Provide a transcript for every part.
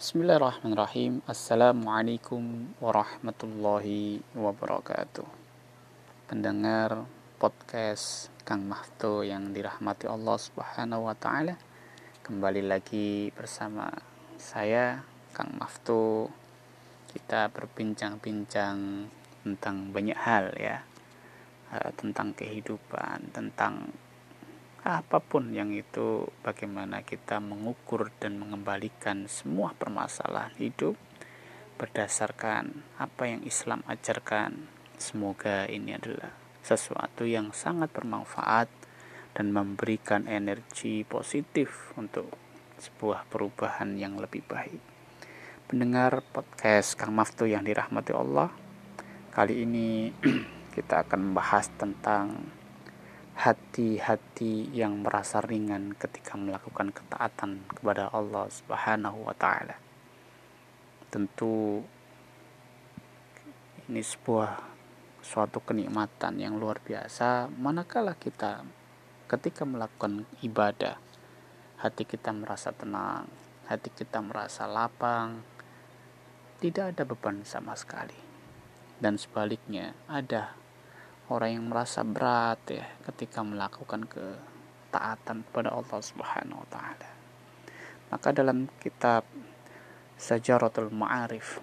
Bismillahirrahmanirrahim. Assalamualaikum warahmatullahi wabarakatuh. Pendengar podcast Kang Mahto yang dirahmati Allah subhanahu wa ta'ala Kembali lagi bersama saya Kang Mahto. Kita berbincang-bincang tentang banyak hal ya. Eh, Tentang kehidupan, tentang apa pun yang itu bagaimana kita mengukur dan mengembalikan semua permasalahan hidup berdasarkan apa yang Islam ajarkan semoga ini adalah sesuatu yang sangat bermanfaat dan memberikan energi positif untuk sebuah perubahan yang lebih baik. Pendengar podcast Kang Maftu yang dirahmati Allah kali ini kita akan membahas tentang hati-hati yang merasa ringan ketika melakukan ketaatan kepada Allah Subhanahu wa taala. Tentu ini sebuah suatu kenikmatan yang luar biasa manakala kita ketika melakukan ibadah hati kita merasa tenang, hati kita merasa lapang, tidak ada beban sama sekali. Dan sebaliknya, ada orang yang merasa berat ya ketika melakukan ketaatan kepada Allah Subhanahu wa taala. Maka dalam kitab Sajaratul Ma'arif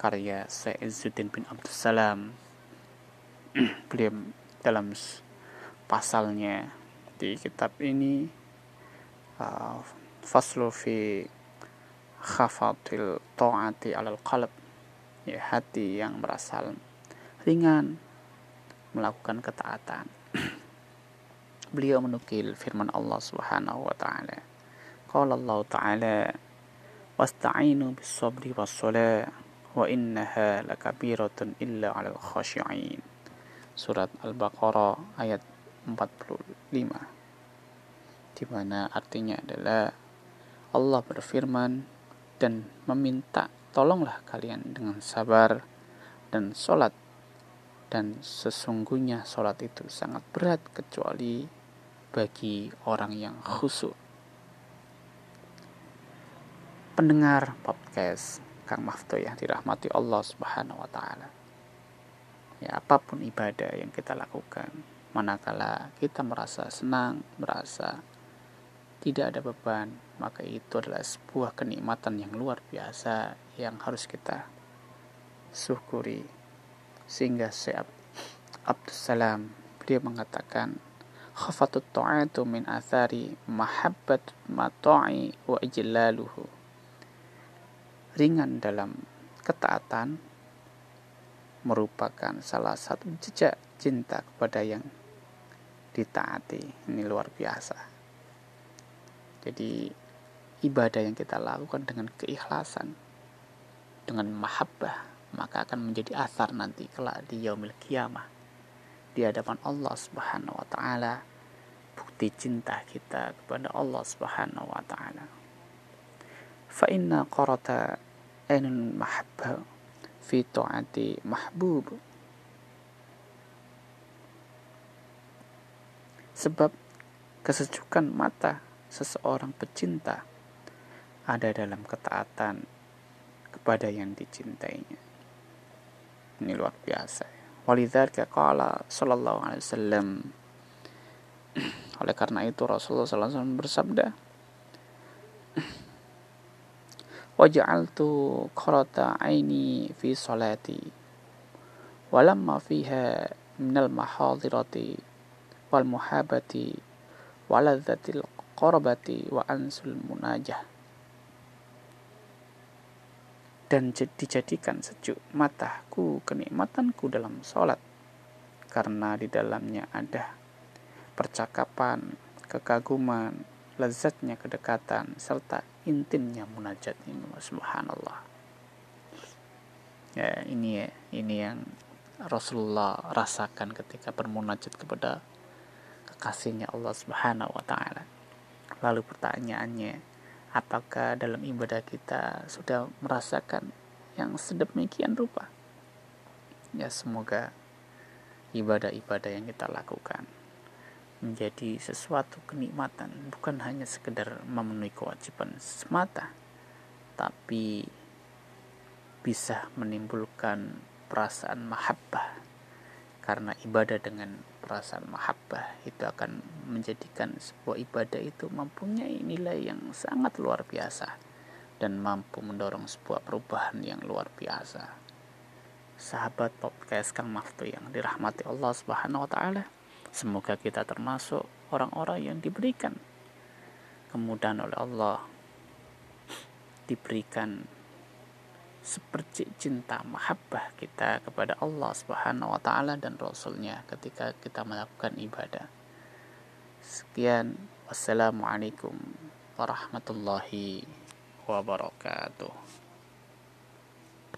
karya Syekh Izzuddin bin Abdul Salam beliau dalam pasalnya di kitab ini uh, faslu fi khafatil ta'ati alal qalb ya hati yang merasa ringan melakukan ketaatan. Beliau menukil firman Allah Subhanahu wa taala. Qala Allah taala wasta'inu bis sabri was salah wa innaha lakabiratun illa 'alal khashi'in. Surat Al-Baqarah ayat 45. Di mana artinya adalah Allah berfirman dan meminta tolonglah kalian dengan sabar dan sholat dan sesungguhnya sholat itu sangat berat kecuali bagi orang yang khusyuk. Pendengar podcast Kang Mafto yang dirahmati Allah Subhanahu wa taala. Ya, apa pun ibadah yang kita lakukan, manakala kita merasa senang, merasa tidak ada beban, maka itu adalah sebuah kenikmatan yang luar biasa yang harus kita syukuri sehingga Syekh Abdul Salam beliau mengatakan khafatut ta'atu min athari mahabbat mata'i wa ijlaluhu. Ringan dalam ketaatan merupakan salah satu jejak cinta kepada yang ditaati. Ini luar biasa. Jadi ibadah yang kita lakukan dengan keikhlasan dengan mahabbah maka akan menjadi asar nanti kelak di yaumil kiamah. Di hadapan Allah Subhanahu wa taala. Bukti cinta kita kepada Allah Subhanahu wa taala. Fa inna qarata ainul mahabba fi ta'ati mahbub. Sebab kesejukan mata seseorang pecinta ada dalam ketaatan kepada yang dicintainya ini luar biasa walidzalika qala sallallahu alaihi wasallam. Oleh karena itu Rasulullah sallallahu alaihi wasallam bersabda waja'altu qarata aini fi salati walamma fiha minal mahadirati wal muhabati waladzatil qarabati wa ansul munajah dan dijadikan sejuk mataku kenikmatanku dalam sholat. Karena di dalamnya ada percakapan, kekaguman, lezatnya kedekatan serta intimnya munajat ini subhanallah. Ya ini ya ini yang Rasulullah rasakan ketika bermunajat kepada kekasihnya Allah subhanahu wa ta'ala. Lalu pertanyaannya apakah dalam ibadah kita sudah merasakan yang sedemikian rupa? Ya semoga ibadah-ibadah yang kita lakukan menjadi sesuatu kenikmatan. Bukan hanya sekedar memenuhi kewajiban semata tapi bisa menimbulkan perasaan mahabbah karena ibadah dengan perasaan mahabbah itu akan menjadikan sebuah ibadah itu mempunyai nilai yang sangat luar biasa dan mampu mendorong sebuah perubahan yang luar biasa. Sahabat podcast Kang Maftu yang dirahmati Allah Subhanahu wa taala, semoga kita termasuk orang-orang yang diberikan kemudahan oleh Allah diberikan seperti cinta mahabbah kita kepada Allah Subhanahu wa taala dan rasulnya ketika kita melakukan ibadah. Sekian wassalamualaikum warahmatullahi wabarakatuh.